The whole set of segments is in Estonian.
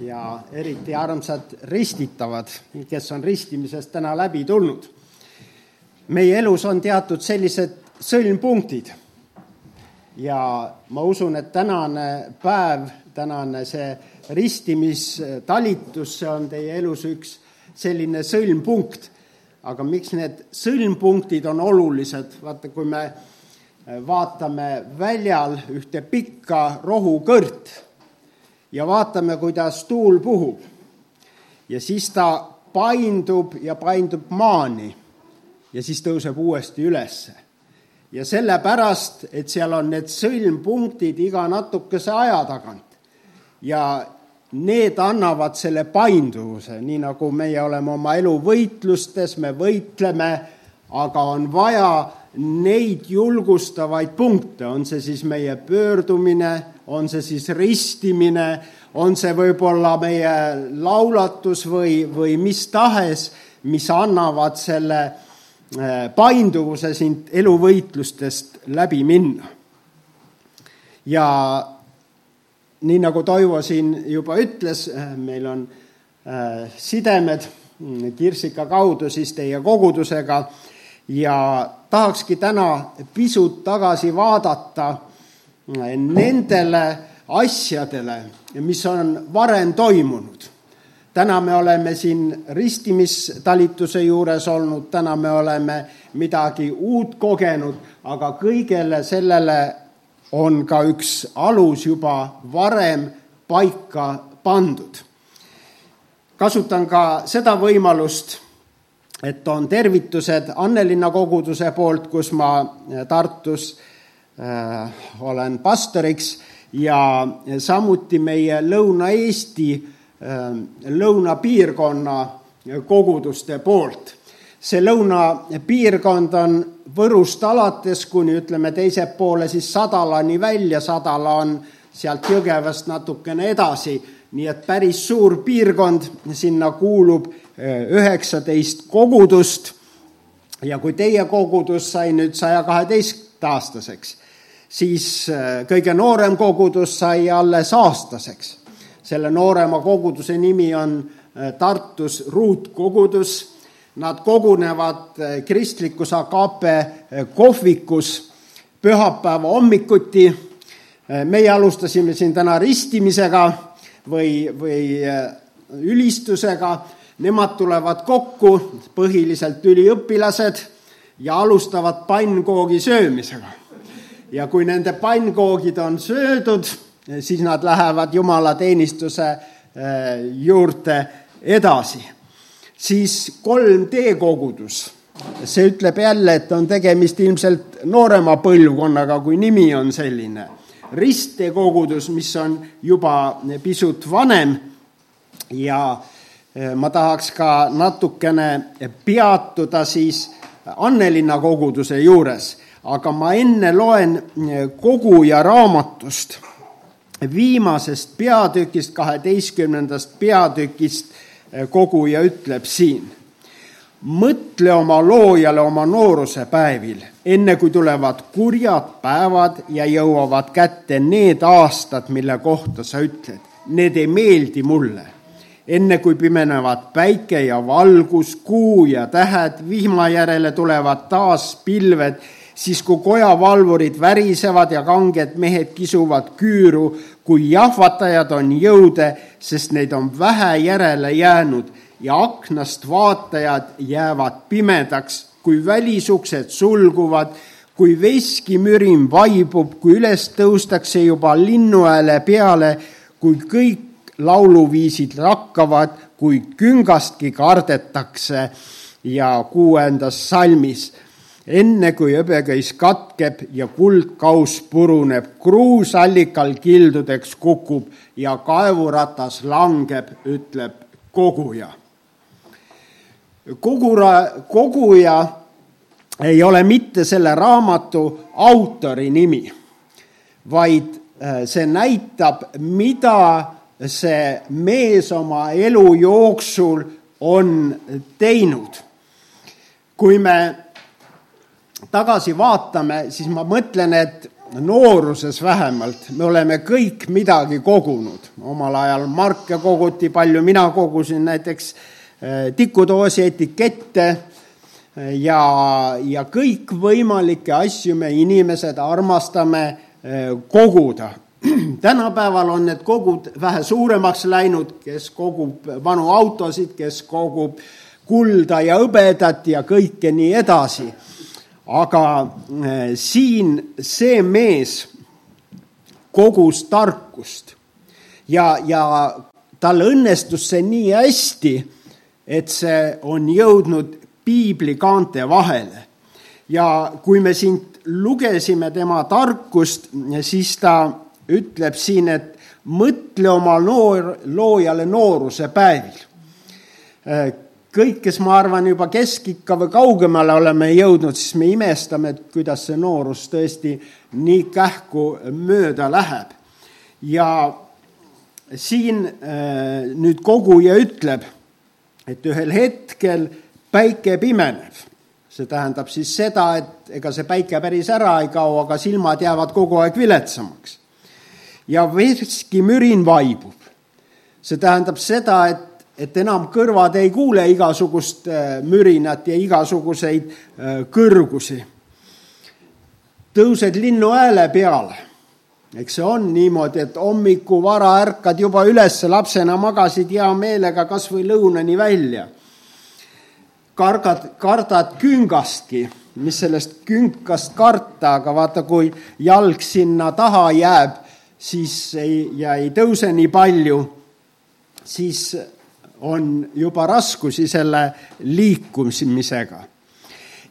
ja eriti armsad ristitavad, kes on ristimisest täna läbi tulnud. meie elus on teatud sellised sõlmpunktid ja ma usun, et tänane päev, tänane see ristimistalitus, see on teie elus üks selline sõlmpunkt. aga miks need sõlmpunktid on olulised, vaata, kui me vaatame väljal ühte pikka rohukõrt ja vaatame, kuidas tuul puhub. ja siis ta paindub ja paindub maani ja siis tõuseb uuesti ülesse. ja sellepärast, et seal on need sõlmpunktid iga natukese aja tagant ja need annavad selle painduvuse, nii nagu meie oleme oma elu võitlustes, me võitleme, aga on vaja neid julgustavaid punkte, on see siis meie pöördumine, on see siis ristimine, on see võib-olla meie laulatus või, või mis tahes, mis annavad selle äh, painduvuse sind eluvõitlustest läbi minna. ja nii nagu Toivo siin juba ütles, äh, meil on äh, sidemed mm, Kirsika kaudu siis teie kogudusega ja tahakski täna pisut tagasi vaadata nendele asjadele, mis on varem toimunud. täna me oleme siin ristimistalituse juures olnud, täna me oleme midagi uut kogenud, aga kõigele sellele on ka üks alus juba varem paika pandud. kasutan ka seda võimalust et on tervitused Annelinna koguduse poolt, kus ma äh, Tartus äh, olen pastoriks ja samuti meie Lõuna-Eesti äh, lõunapiirkonna koguduste poolt. see lõunapiirkond on Võrust alates kuni ütleme teise poole siis Sadalani välja, Sadala on sealt Jõgevast natukene edasi, nii et päris suur piirkond, sinna kuulub üheksateist kogudust ja kui teie kogudus sai nüüd saja kaheteistaastaseks, siis äh, kõige noorem kogudus sai alles aastaseks. selle noorema koguduse nimi on äh, Tartus ruutkogudus. Nad kogunevad äh, kristlikus Agape kohvikus pühapäeva hommikuti. meie alustasime siin täna ristimisega või, või ülistusega Nemad tulevad kokku, põhiliselt üliõpilased, ja alustavad pannkoogi söömisega. ja kui nende pannkoogid on söödud, siis nad lähevad jumalateenistuse eh, juurde edasi. siis 3D kogudus, see ütleb jälle, et on tegemist ilmselt noorema põlvkonnaga, kui nimi on selline. risttee kogudus, mis on juba pisut vanem ja äh, ma tahaks ka natukene peatuda siis Annelinna koguduse juures, aga ma enne loen eh, koguja raamatust viimasest peatükist, kaheteistkümnendast peatükist eh, koguja ütleb siin. mõtle oma loojale oma nooruse päevil, enne kui tulevad kurjad päevad ja jõuavad kätte need aastad, mille kohta sa ütled, need ei meeldi mulle enne kui pimenevad päike ja valgus, kuu ja tähed, vihma järele tulevad taas pilved, siis kui kojavalvurid värisevad ja kanged mehed kisuvad küüru, kui jahvatajad on jõude, sest neid on vähe järele jäänud ja aknast vaatajad jäävad pimedaks, kui välisuksed sulguvad, kui veskimürin vaibub, kui üles tõustakse juba linnuhääle peale, kui kõik lauluviisid lakkavad, kui küngastki kardetakse ja kuuendas salmis. enne kui hõbeköis katkeb ja kuldkaus puruneb, kruus allikal kildudeks kukub ja kaevuratas langeb, ütleb koguja. kogura, koguja ei ole mitte selle raamatu autori nimi, vaid äh, see näitab, mida see mees oma elu jooksul on teinud. kui me tagasi vaatame, siis ma mõtlen, et nooruses vähemalt, me oleme kõik midagi kogunud. omal ajal marke koguti palju, mina kogusin näiteks tikutoosi etikette ja, ja kõikvõimalikke asju me inimesed armastame koguda tänapäeval on need kogud vähe suuremaks läinud, kes kogub vanu autosid, kes kogub kulda ja hõbedat ja kõike nii edasi. aga eh, siin see mees kogus tarkust ja, ja tal õnnestus see nii hästi, et see on jõudnud piibli kaante vahele. ja kui me siin lugesime tema tarkust, siis ta ütleb siin, et mõtle oma noor, loojale nooruse päevil. kõik, kes ma arvan, juba keskikka või kaugemale oleme jõudnud, siis me imestame, et kuidas see noorus tõesti nii kähku mööda läheb. ja siin äh, nüüd koguja ütleb, et ühel hetkel päike pimeneb. see tähendab siis seda, et ega see päike päris ära ei kao, aga silmad jäävad kogu aeg viletsamaks ja veskimürin vaibub. see tähendab seda, et, et enam kõrvad ei kuule igasugust äh, mürinat ja igasuguseid äh, kõrgusi. tõused linnu hääle peale, eks see on niimoodi, et hommiku vara ärkad juba üles, lapsena magasid hea meelega kas või lõunani välja. kargad, kardad küngastki mis sellest künkast karta, aga vaata, kui jalg sinna taha jääb, siis ei, ja ei tõuse nii palju, siis on juba raskusi selle liikumisega.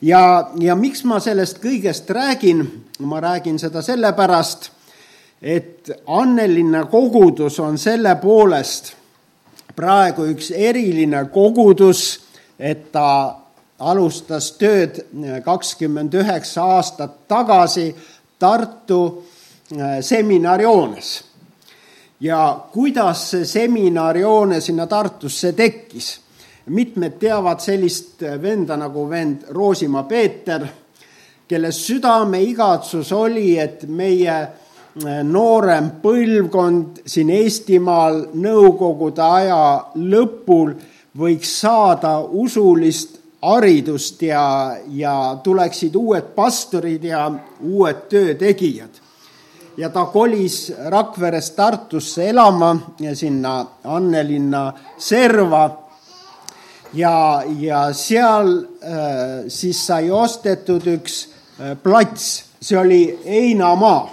ja, ja miks ma sellest kõigest räägin, ma räägin seda sellepärast, et Annelinna kogudus on selle poolest praegu üks eriline kogudus, et ta alustas tööd kakskümmend üheksa aastat tagasi Tartu seminarihoones. ja kuidas see seminarihoone sinna Tartusse tekkis? mitmed teavad sellist venda nagu vend Roosimaa Peeter, kelle südameigatsus oli, et meie äh, noorem põlvkond siin Eestimaal Nõukogude aja lõpul võiks saada usulist haridust ja, ja tuleksid uued pastorid ja uued töötegijad ja ta kolis Rakverest Tartusse elama ja sinna Annelinna serva. ja, ja seal äh, siis sai ostetud üks äh, plats, see oli Heinamaa.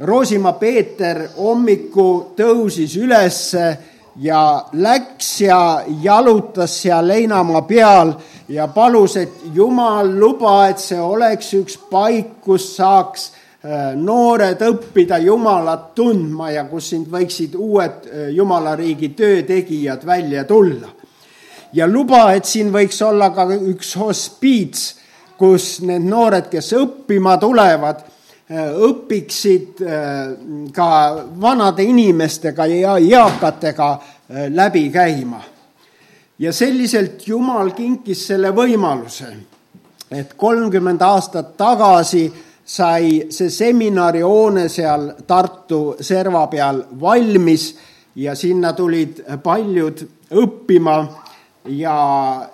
Roosimaa Peeter hommiku tõusis ülesse ja läks ja jalutas seal Heinamaa peal ja palus, et Jumal luba, et see oleks üks paik, kus saaks noored õppida Jumalat tundma ja kus sind võiksid uued äh, Jumala riigi töötegijad välja tulla. ja luba, et siin võiks olla ka üks hospiits, kus need noored, kes õppima tulevad, äh, õpiksid ka vanade inimestega ja eakatega läbi käima. ja selliselt Jumal kinkis selle võimaluse, et kolmkümmend aastat tagasi sai see seminarihoone seal Tartu serva peal valmis ja sinna tulid paljud õppima ja,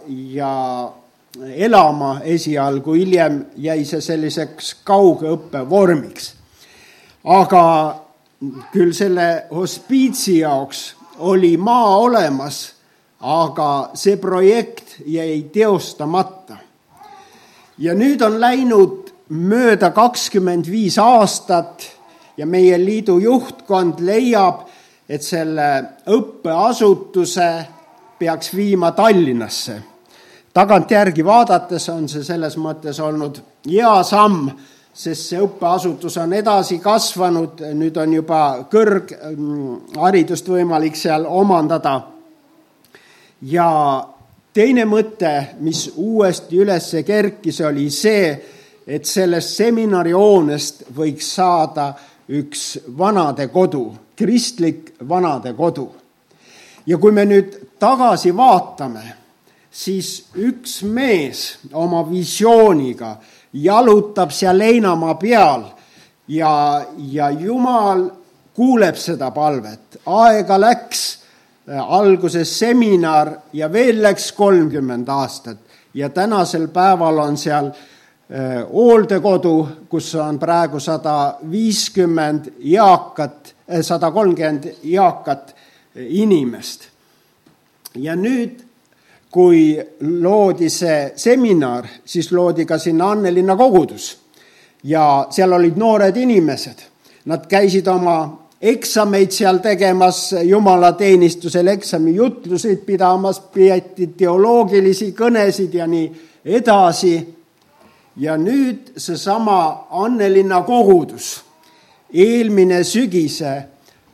ja elama esialgu, hiljem jäi see selliseks kaugõppe vormiks. aga küll selle hospiitsi jaoks oli maa olemas, aga see projekt jäi teostamata. ja nüüd on läinud mööda kakskümmend viis aastat ja meie liidu juhtkond leiab, et selle õppeasutuse peaks viima Tallinnasse. tagantjärgi vaadates on see selles mõttes olnud hea samm, sest see õppeasutus on edasi kasvanud, nüüd on juba kõrgharidust võimalik seal omandada. ja teine mõte, mis uuesti üles kerkis, oli see, et sellest seminarihoonest võiks saada üks vanadekodu, kristlik vanadekodu. ja kui me nüüd tagasi vaatame, siis üks mees oma visiooniga jalutab seal Heinamaa peal ja, ja Jumal kuuleb seda palvet. aega läks, alguses seminar ja veel läks kolmkümmend aastat ja tänasel päeval on seal hooldekodu, kus on praegu sada viiskümmend eakat, sada kolmkümmend eakat inimest. ja nüüd kui loodi see seminar, siis loodi ka sinna Annelinna kogudus ja seal olid noored inimesed. Nad käisid oma eksameid seal tegemas, jumalateenistusel eksamijutlusid pidamas, peeti teoloogilisi kõnesid ja nii edasi. Ja nüüd seesama Annelinna kogudus eelmine sügise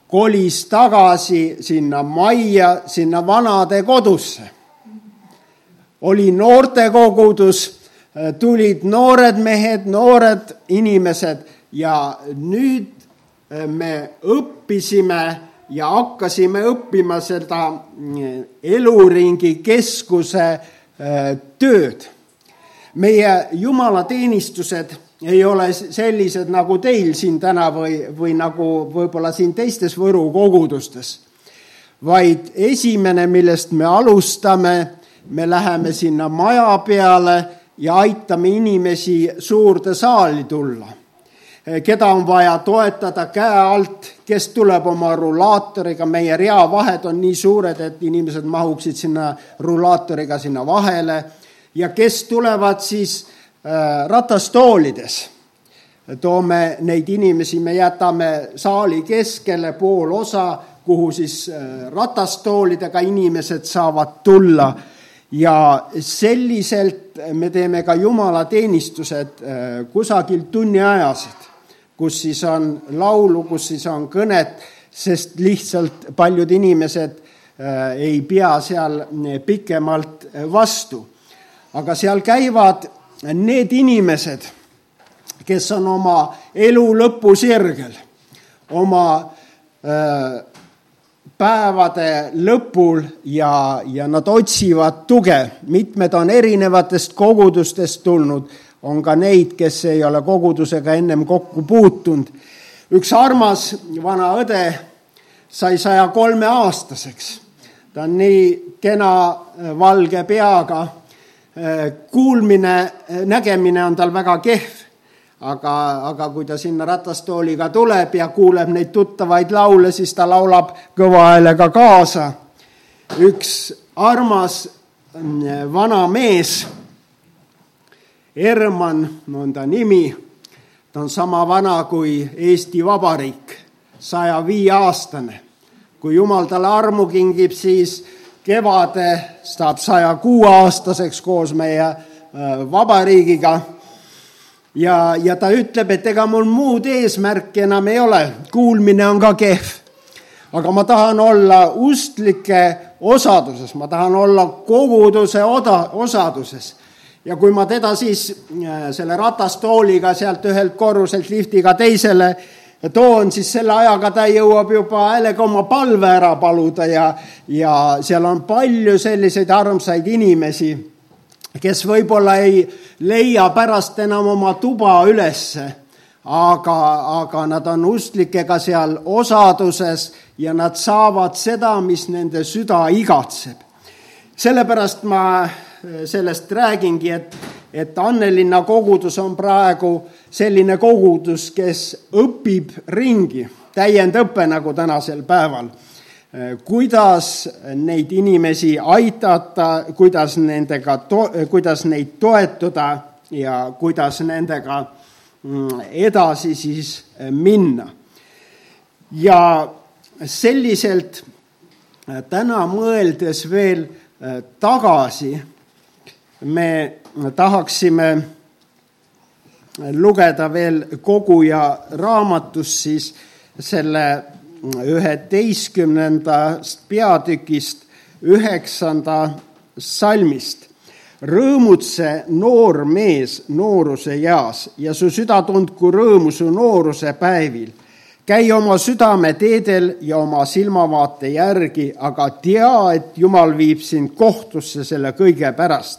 kolis tagasi sinna majja, sinna vanade kodusse oli noortekogudus, tulid noored mehed, noored inimesed ja nüüd eh, me õppisime ja hakkasime õppima seda eh, eluringi keskuse eh, tööd. Meie jumalateenistused ei ole sellised nagu teil siin täna või, või nagu võib-olla siin teistes Võru kogudustes, vaid esimene, millest me alustame me läheme sinna maja peale ja aitame inimesi suurde saali tulla. keda on vaja toetada käe alt, kes tuleb oma rullaatoriga, meie reavahed on nii suured, et inimesed mahuksid sinna rullaatoriga sinna vahele ja kes tulevad siis äh, ratastoolides toome neid inimesi, me jätame saali keskele pool osa, kuhu siis äh, ratastoolidega inimesed saavad tulla ja selliselt me teeme ka jumalateenistused äh, kusagil tunniajased, kus siis on laulu, kus siis on kõnet, sest lihtsalt paljud inimesed ei pea seal pikemalt vastu. Aga seal käivad need inimesed, kes on oma elu lõpusirgel, oma äh, päevade lõpul ja, ja nad otsivad tuge. mitmed on erinevatest kogudustest tulnud, on ka neid, kes ei ole kogudusega ennem kokku puutunud. üks armas vana õde sai saja kolme aastaseks. ta on nii kena valge peaga. Kuulmine, nägemine on tal väga kehv aga, aga kui ta sinna ratastooliga tuleb ja kuuleb neid tuttavaid laule, siis ta laulab kõva häälega kaasa. üks armas mm, vana mees, Herman on ta nimi, ta on sama vana kui Eesti Vabariik, saja viie aastane. kui Jumal talle armu kingib, siis kevade saab saja kuue aastaseks koos meie äh, vabariigiga ja, ja ta ütleb, et ega mul muud eesmärki enam ei ole, kuulmine on ka kehv. aga ma tahan olla ustlike osaduses, ma tahan olla koguduse oda, osaduses. ja kui ma teda siis äh, selle ratastooliga sealt ühelt korruselt liftiga teisele toon, siis selle ajaga ta jõuab juba häälega oma palve ära paluda ja, ja seal on palju selliseid armsaid inimesi kes võib-olla ei leia pärast enam oma tuba ülesse, aga, aga nad on usklikega seal osaduses ja nad saavad seda, mis nende süda igatseb. sellepärast ma sellest räägingi, et, et Annelinna kogudus on praegu selline kogudus, kes õpib ringi, täiendõpe nagu tänasel päeval kuidas neid inimesi aidata, kuidas nendega, kuidas neid toetada ja kuidas nendega mm, edasi siis minna. ja selliselt täna mõeldes veel tagasi, me tahaksime lugeda veel koguja raamatust siis selle üheteistkümnendast peatükist üheksanda salmist. rõõmutse noor mees nooruse eas ja su süda tundku rõõmu su nooruse päevil. käi oma südame teedel ja oma silmavaate järgi, aga tea, et Jumal viib sind kohtusse selle kõige pärast.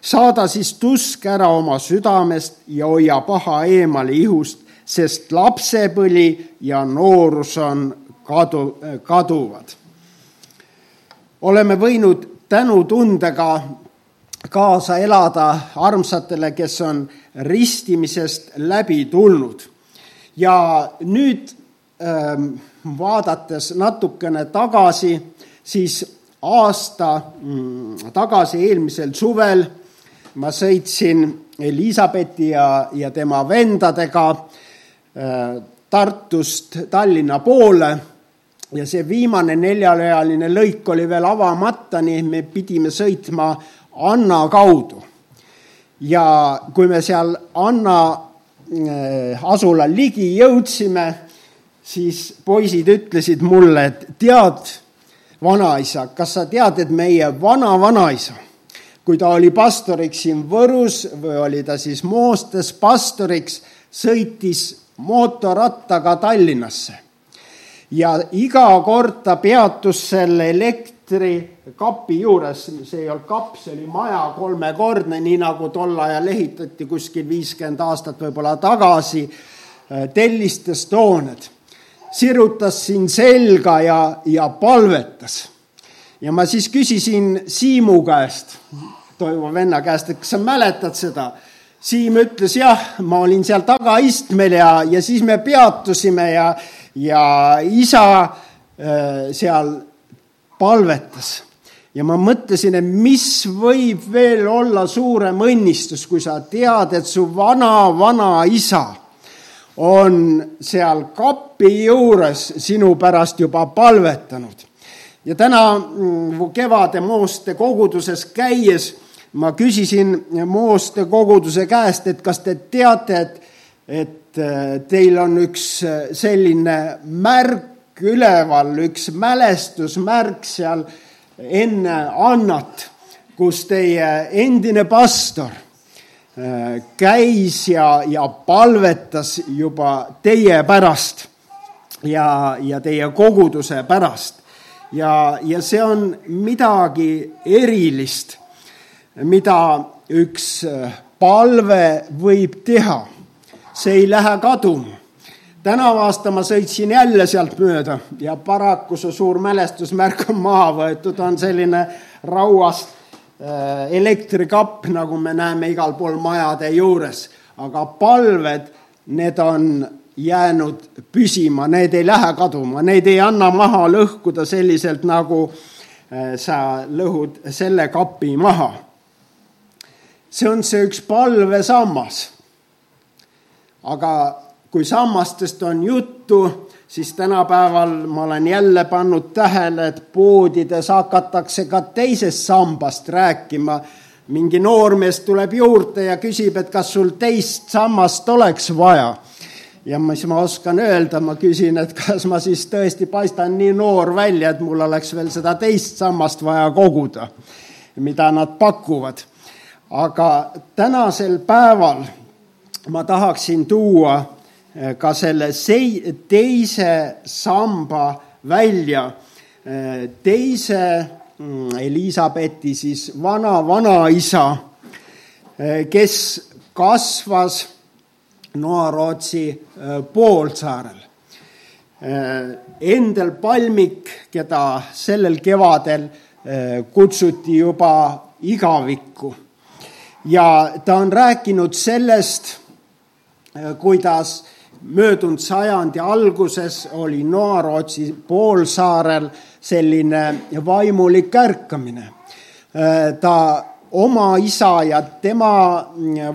Saada siis tusk ära oma südamest ja hoia paha eemale ihust sest lapsepõli ja noorus on kadu, kaduvad. oleme võinud tänutundega kaasa elada armsatele, kes on ristimisest läbi tulnud. ja nüüd ähm, vaadates natukene tagasi, siis aasta mm, tagasi, eelmisel suvel ma sõitsin Elizabethi ja, ja tema vendadega äh, Tartust Tallinna poole ja see viimane neljarealine lõik oli veel avamata, nii me pidime sõitma Anna kaudu. ja kui me seal Anna äh, asula ligi jõudsime, siis poisid ütlesid mulle, et tead, vanaisa, kas sa tead, et meie vana-vanaisa, kui ta oli pastoriks siin Võrus või oli ta siis Moostes pastoriks, sõitis mootorrattaga Tallinnasse. ja iga kord ta peatus selle elektrikapi juures, see ei olnud kapp, see oli maja kolmekordne, nii nagu tol ajal ehitati kuskil viiskümmend aastat võib-olla tagasi, tellistest hooned sirutas siin selga ja, ja palvetas. Ja ma siis küsisin Siimu käest, Toivo venna käest, et kas sa mäletad seda. Siim ütles jah, ma olin seal tagaistmel ja, ja siis me peatusime ja, ja isa äh, seal palvetas ja ma mõtlesin, et mis võib veel olla suurem õnnistus, kui sa tead, et su vana-vanaisa on seal kapi juures sinu pärast juba palvetanud. Ja täna mm, kevade Mooste koguduses käies ma küsisin Mooste koguduse käest, et kas te teate, et, et äh, teil on üks äh, selline märk üleval, üks mälestusmärk seal enne Annat, kus teie endine pastor käis ja, ja palvetas juba teie pärast ja, ja teie koguduse pärast. Ja, ja see on midagi erilist, mida üks palve võib teha. see ei lähe kaduma. tänavu aasta ma sõitsin jälle sealt mööda ja paraku see suur mälestusmärk on maha võetud, on selline rauast Äh, elektrikapp, nagu me näeme igal pool majade juures, aga palved, need on jäänud püsima, need ei lähe kaduma, neid ei anna maha lõhkuda selliselt, nagu äh, sa lõhud selle kapi maha. see on see üks palvesammas. aga kui sammastest on juttu, siis tänapäeval ma olen jälle pannud tähele, et poodides hakatakse ka teisest sambast rääkima. mingi noormees tuleb juurde ja küsib, et kas sul teist sammast oleks vaja. Ja mis ma oskan öelda, ma küsin, et kas ma siis tõesti paistan nii noor välja, et mul oleks veel seda teist sammast vaja koguda, mida nad pakuvad. aga tänasel päeval ma tahaksin tuua Eh, ka selle sei-, teise samba välja. Eh, teise mm, Elizabethi siis vana-vanaisa, eh, kes kasvas Noa-Rootsi poolsaarel. Endel Palmik, keda sellel kevadel kutsuti juba igavikku ja ta on rääkinud sellest, kuidas möödunud sajandi alguses oli Noa-Rootsi poolsaarel selline vaimulik ärkamine. ta oma isa ja tema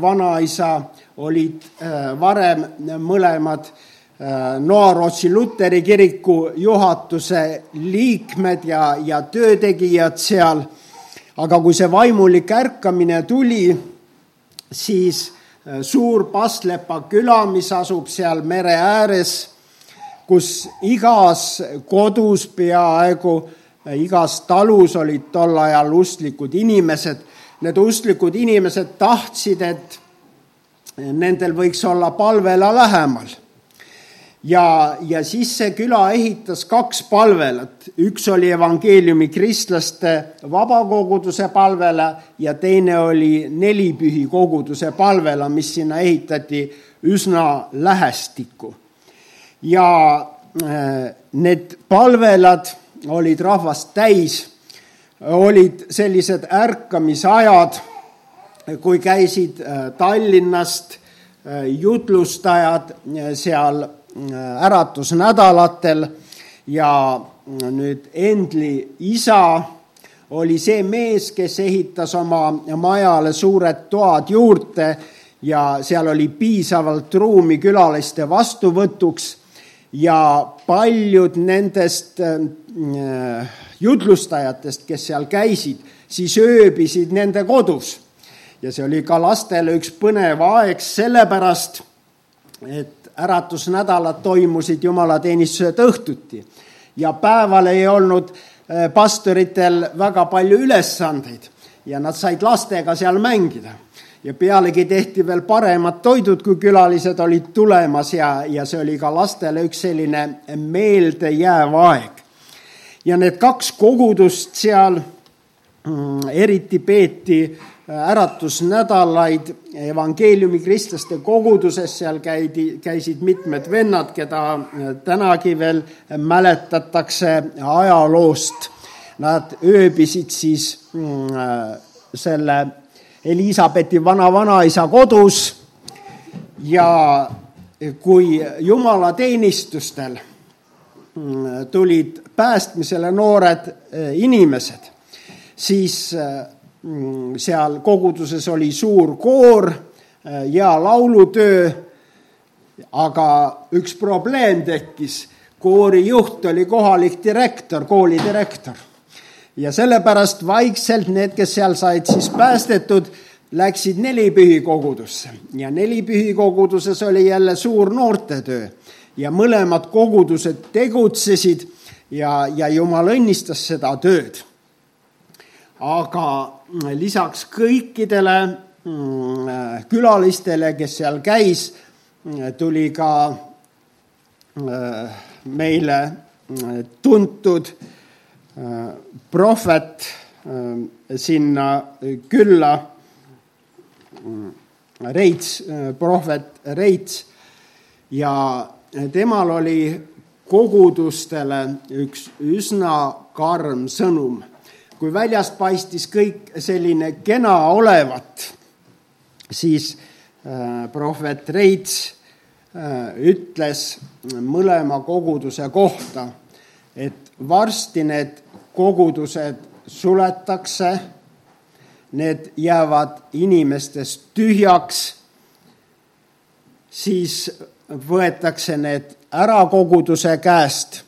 vanaisa olid äh, varem mõlemad äh, Noa-Rootsi luteri kiriku juhatuse liikmed ja, ja töötegijad seal. aga kui see vaimulik ärkamine tuli, siis Äh, suur Pastlepa küla, mis asub seal mere ääres, kus igas kodus peaaegu, igas talus olid tol ajal ustlikud inimesed. Need ustlikud inimesed tahtsid, et nendel võiks olla palvela lähemal. Ja, ja siis see küla ehitas kaks palvelat, üks oli evangeeliumi kristlaste vabakoguduse palvela ja teine oli nelipühi koguduse palvela, mis sinna ehitati üsna lähestikku. ja need palvelad olid rahvast täis, olid sellised ärkamisajad, kui käisid Tallinnast jutlustajad seal äratusnädalatel ja nüüd Endli isa oli see mees, kes ehitas oma majale suured toad juurde ja seal oli piisavalt ruumi külaliste vastuvõtuks ja paljud nendest äh, jutlustajatest, kes seal käisid, siis ööbisid nende kodus. ja see oli ka lastele üks põnev aeg, sellepärast et äratusnädalad toimusid jumalateenistused õhtuti ja päeval ei olnud äh, pastoritel väga palju ülesandeid ja nad said lastega seal mängida. ja pealegi tehti veel paremad toidud, kui külalised olid tulemas ja, ja see oli ka lastele üks selline meeldejääv aeg. Ja need kaks kogudust seal mm, eriti peeti äratusnädalaid evangeeliumi kristlaste koguduses, seal käidi, käisid mitmed vennad, keda tänagi veel mäletatakse ajaloost. Nad ööbisid siis mm, selle Elizabethi vana-vanaisa kodus ja kui jumalateenistustel tulid päästmisele noored inimesed, siis Mm, seal koguduses oli suur koor äh, ja laulutöö, aga üks probleem tekkis, koorijuht oli kohalik direktor, koolidirektor. ja sellepärast vaikselt need, kes seal said siis päästetud, läksid nelipühi kogudusse ja nelipühi koguduses oli jälle suur noortetöö ja mõlemad kogudused tegutsesid ja, ja jumal õnnistas seda tööd. aga lisaks kõikidele mm, külalistele, kes seal käis, tuli ka äh, meile äh, tuntud äh, prohvet sinna külla, Reits, prohvet Reits ja temal oli kogudustele üks üsna karm sõnum. Kui väljast paistis kõik selline kena olevat, siis äh, prohvet Reits äh, ütles mõlema koguduse kohta, et varsti need kogudused suletakse, need jäävad inimestest tühjaks, siis võetakse need ära koguduse käest,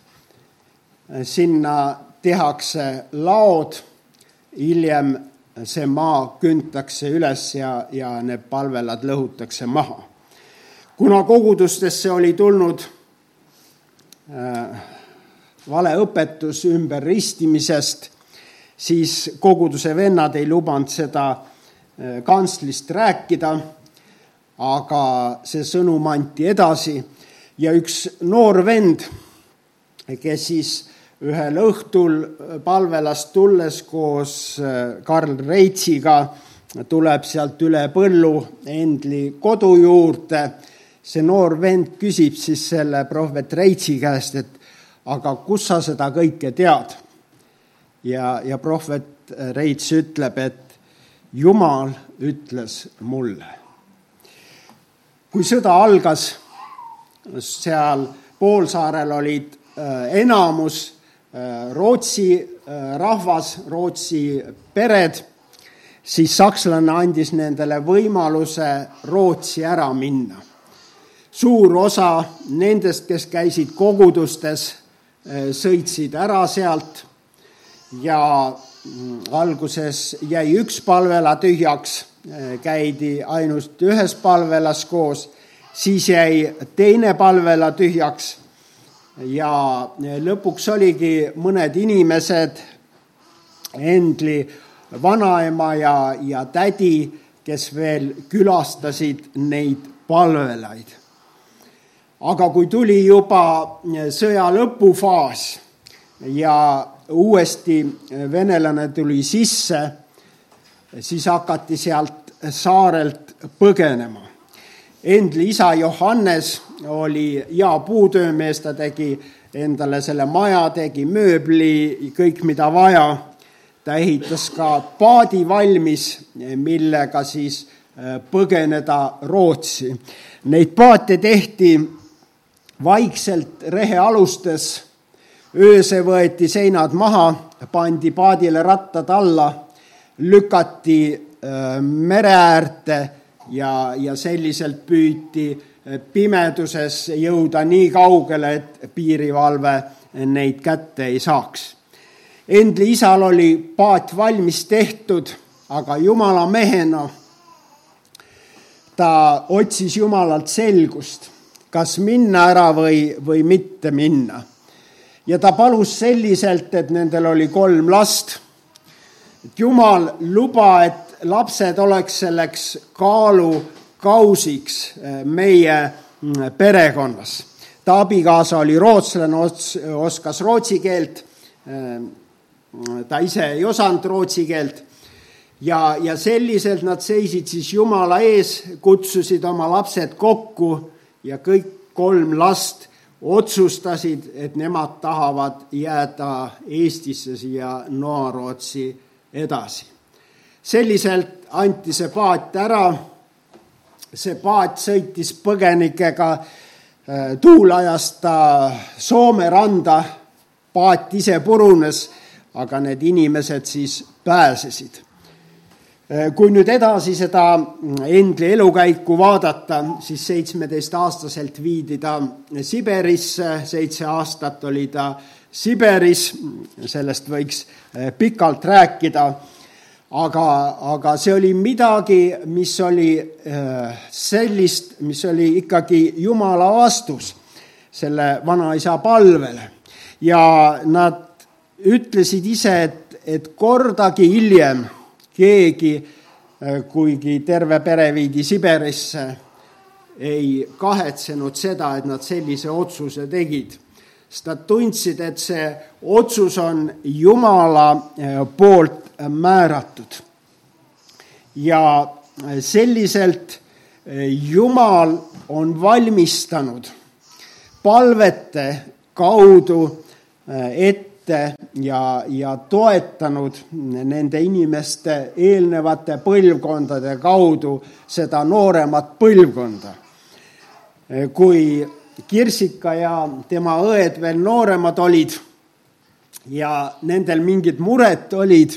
sinna tehakse laod, hiljem see maa küntakse üles ja, ja need palvelad lõhutakse maha. kuna kogudustesse oli tulnud äh, valeõpetus ümberristimisest, siis koguduse vennad ei lubanud seda äh, kantslist rääkida, aga see sõnum anti edasi ja üks noor vend, kes siis ühel õhtul palvelast tulles koos äh, Karl Reitsiga tuleb sealt üle põllu Endli kodu juurde. see noor vend küsib siis selle prohvet Reitsi käest, et aga kus sa seda kõike tead? ja, ja prohvet Reits ütleb, et Jumal ütles mulle. Kui sõda algas, seal poolsaarel olid äh, enamus Äh, Rootsi äh, rahvas, Rootsi pered, siis sakslane andis nendele võimaluse Rootsi ära minna. suur osa nendest, kes käisid kogudustes, sõitsid ära sealt ja mm, alguses jäi üks palvela tühjaks, käidi ainult ühes palvelas koos, siis jäi teine palvela tühjaks ja lõpuks oligi mõned inimesed, Endli vanaema ja, ja tädi, kes veel külastasid neid palvelaid. aga kui tuli juba sõja lõpufaas ja uuesti venelane tuli sisse, siis hakati sealt saarelt põgenema Endli isa Johannes oli hea puutöömees, ta tegi endale selle maja, tegi mööbli, kõik, mida vaja. ta ehitas ka paadi valmis, millega siis äh, põgeneda Rootsi. Neid paate tehti vaikselt rehealustes, ööse võeti seinad maha, pandi paadile rattad alla, lükati mere äärde ja, ja selliselt püüti pimeduses jõuda nii kaugele, et piirivalve neid kätte ei saaks. Endli isal oli paat valmis tehtud, aga jumala mehena ta otsis jumalalt selgust, kas minna ära või, või mitte minna. ja ta palus selliselt, et nendel oli kolm last. et jumal, luba, et lapsed oleks selleks kaalukausiks eh, meie mm, perekonnas. ta abikaasa oli rootslane, oskas rootsi keelt. Eh, ta ise ei osanud rootsi keelt ja, ja selliselt nad seisid siis Jumala ees, kutsusid oma lapsed kokku ja kõik kolm last otsustasid, et nemad tahavad jääda Eestisse siia Noarootsi edasi selliselt anti see paat ära. see paat sõitis põgenikega äh, tuulajast ta Soome randa, paat ise purunes, aga need inimesed siis pääsesid. Äh, kui nüüd edasi seda Endli elukäiku vaadata, siis seitsmeteistaastaselt viidi ta Siberisse, seitse aastat oli ta Siberis, sellest võiks äh, pikalt rääkida aga, aga see oli midagi, mis oli äh, sellist, mis oli ikkagi Jumala vastus selle vanaisa palvele. ja nad ütlesid ise, et, et kordagi hiljem keegi, äh, kuigi terve pere viidi Siberisse, ei kahetsenud seda, et nad sellise otsuse tegid sest nad tundsid, et see otsus on Jumala äh, poolt määratud. ja selliselt eh, Jumal on valmistanud palvete kaudu eh, ette ja, ja toetanud nende inimeste eelnevate põlvkondade kaudu seda nooremat põlvkonda. Eh, kui Kirsika ja tema õed veel nooremad olid ja nendel mingid mured olid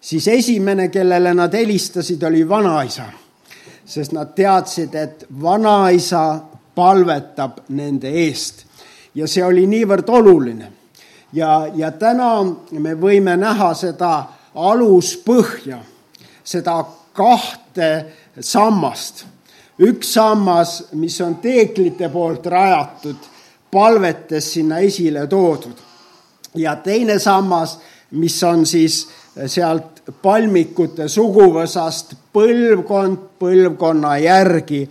siis esimene, kellele nad helistasid, oli vanaisa, sest nad teadsid, et vanaisa palvetab nende eest ja see oli niivõrd oluline. ja, ja täna me võime näha seda aluspõhja, seda kahte sammast. Üks sammas, mis on teeklite poolt rajatud, palvetes sinna esile toodud. Ja teine sammas, mis on siis sealt palmikute suguvõsast põlvkond põlvkonna järgi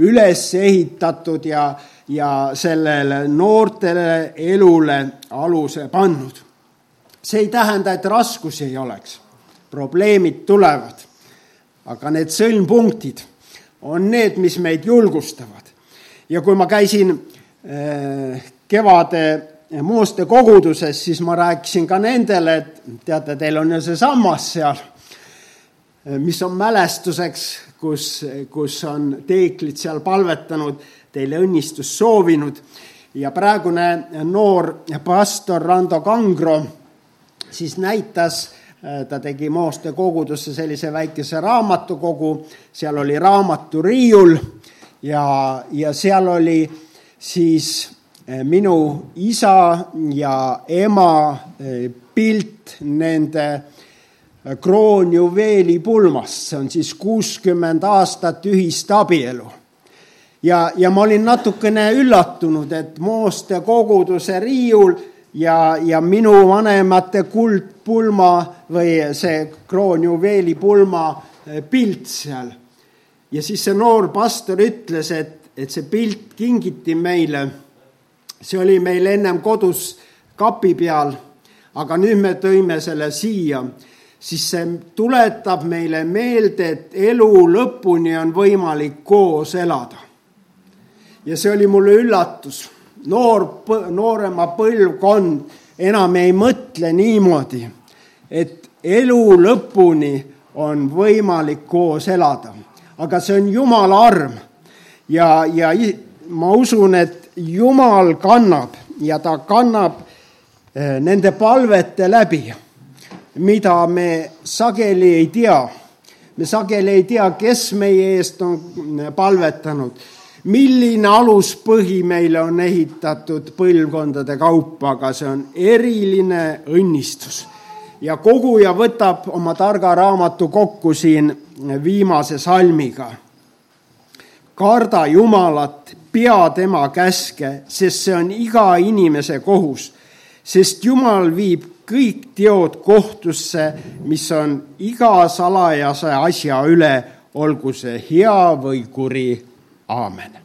üles ehitatud ja, ja sellele noortele elule aluse pannud. see ei tähenda, et raskusi ei oleks, probleemid tulevad, aga need sõlmpunktid on need, mis meid julgustavad. ja kui ma käisin äh, kevade Mooste koguduses, siis ma rääkisin ka nendele, et teate, teil on ju see sammas seal, mis on mälestuseks, kus, kus on teeklid seal palvetanud, teile õnnistust soovinud ja praegune noor pastor Rando Kangro siis näitas, ta tegi Mooste kogudusse sellise väikese raamatukogu, seal oli raamaturiiul ja, ja seal oli siis Eh, minu isa ja ema eh, pilt nende kroonjuveeli pulmast, see on siis kuuskümmend aastat ühist abielu. ja, ja ma olin natukene üllatunud, et Mooste koguduse riiul ja, ja minu vanemate kuldpulma või see kroonjuveeli pulma pilt seal. ja siis see noor pastor ütles, et, et see pilt kingiti meile see oli meil ennem kodus kapi peal, aga nüüd me tõime selle siia, siis see tuletab meile meelde, et elu lõpuni on võimalik koos elada. ja see oli mulle üllatus. Noor, noorema põlvkond enam ei mõtle niimoodi, et elu lõpuni on võimalik koos elada, aga see on Jumala arm. Ja, ja ma usun, et Jumal kannab ja ta kannab eh, nende palvete läbi, mida me sageli ei tea. me sageli ei tea, kes meie eest on palvetanud milline aluspõhi meile on ehitatud põlvkondade kaupa, aga see on eriline õnnistus. ja koguja võtab oma targa raamatu kokku siin viimase salmiga. karda Jumalat, pea tema käske, sest see on iga inimese kohus, sest Jumal viib kõik teod kohtusse, mis on iga salajase asja üle, olgu see hea või kuri Amen.